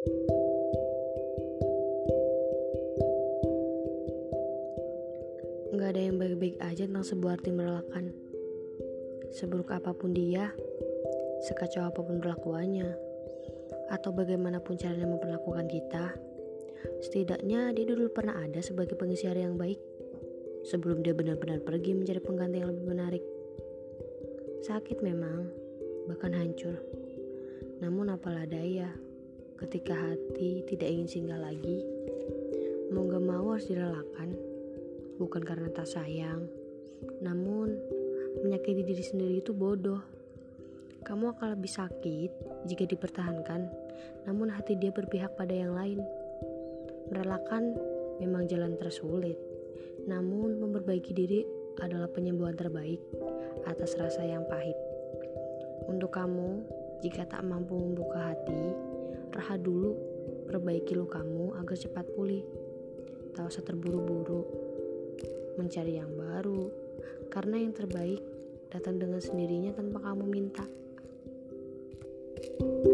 Gak ada yang baik-baik aja tentang sebuah arti merelakan. Seburuk apa pun dia, sekacau apa pun perlakuannya, atau bagaimanapun caranya memperlakukan kita, setidaknya dia dulu pernah ada sebagai pengisi hari yang baik sebelum dia benar-benar pergi mencari pengganti yang lebih menarik. Sakit memang, bahkan hancur. Namun apalah daya, ketika hati tidak ingin singgah lagi, mau gak mau harus direlakan bukan karena tak sayang, namun menyakiti diri sendiri itu bodoh. Kamu akan lebih sakit jika dipertahankan, namun hati dia berpihak pada yang lain. Merelakan memang jalan tersulit, namun memperbaiki diri adalah penyembuhan terbaik atas rasa yang pahit. Untuk kamu, jika tak mampu membuka hati, Rehat dulu, perbaiki lukamu agar cepat pulih. Tak usah terburu-buru, mencari yang baru, karena yang terbaik datang dengan sendirinya tanpa kamu minta. thank you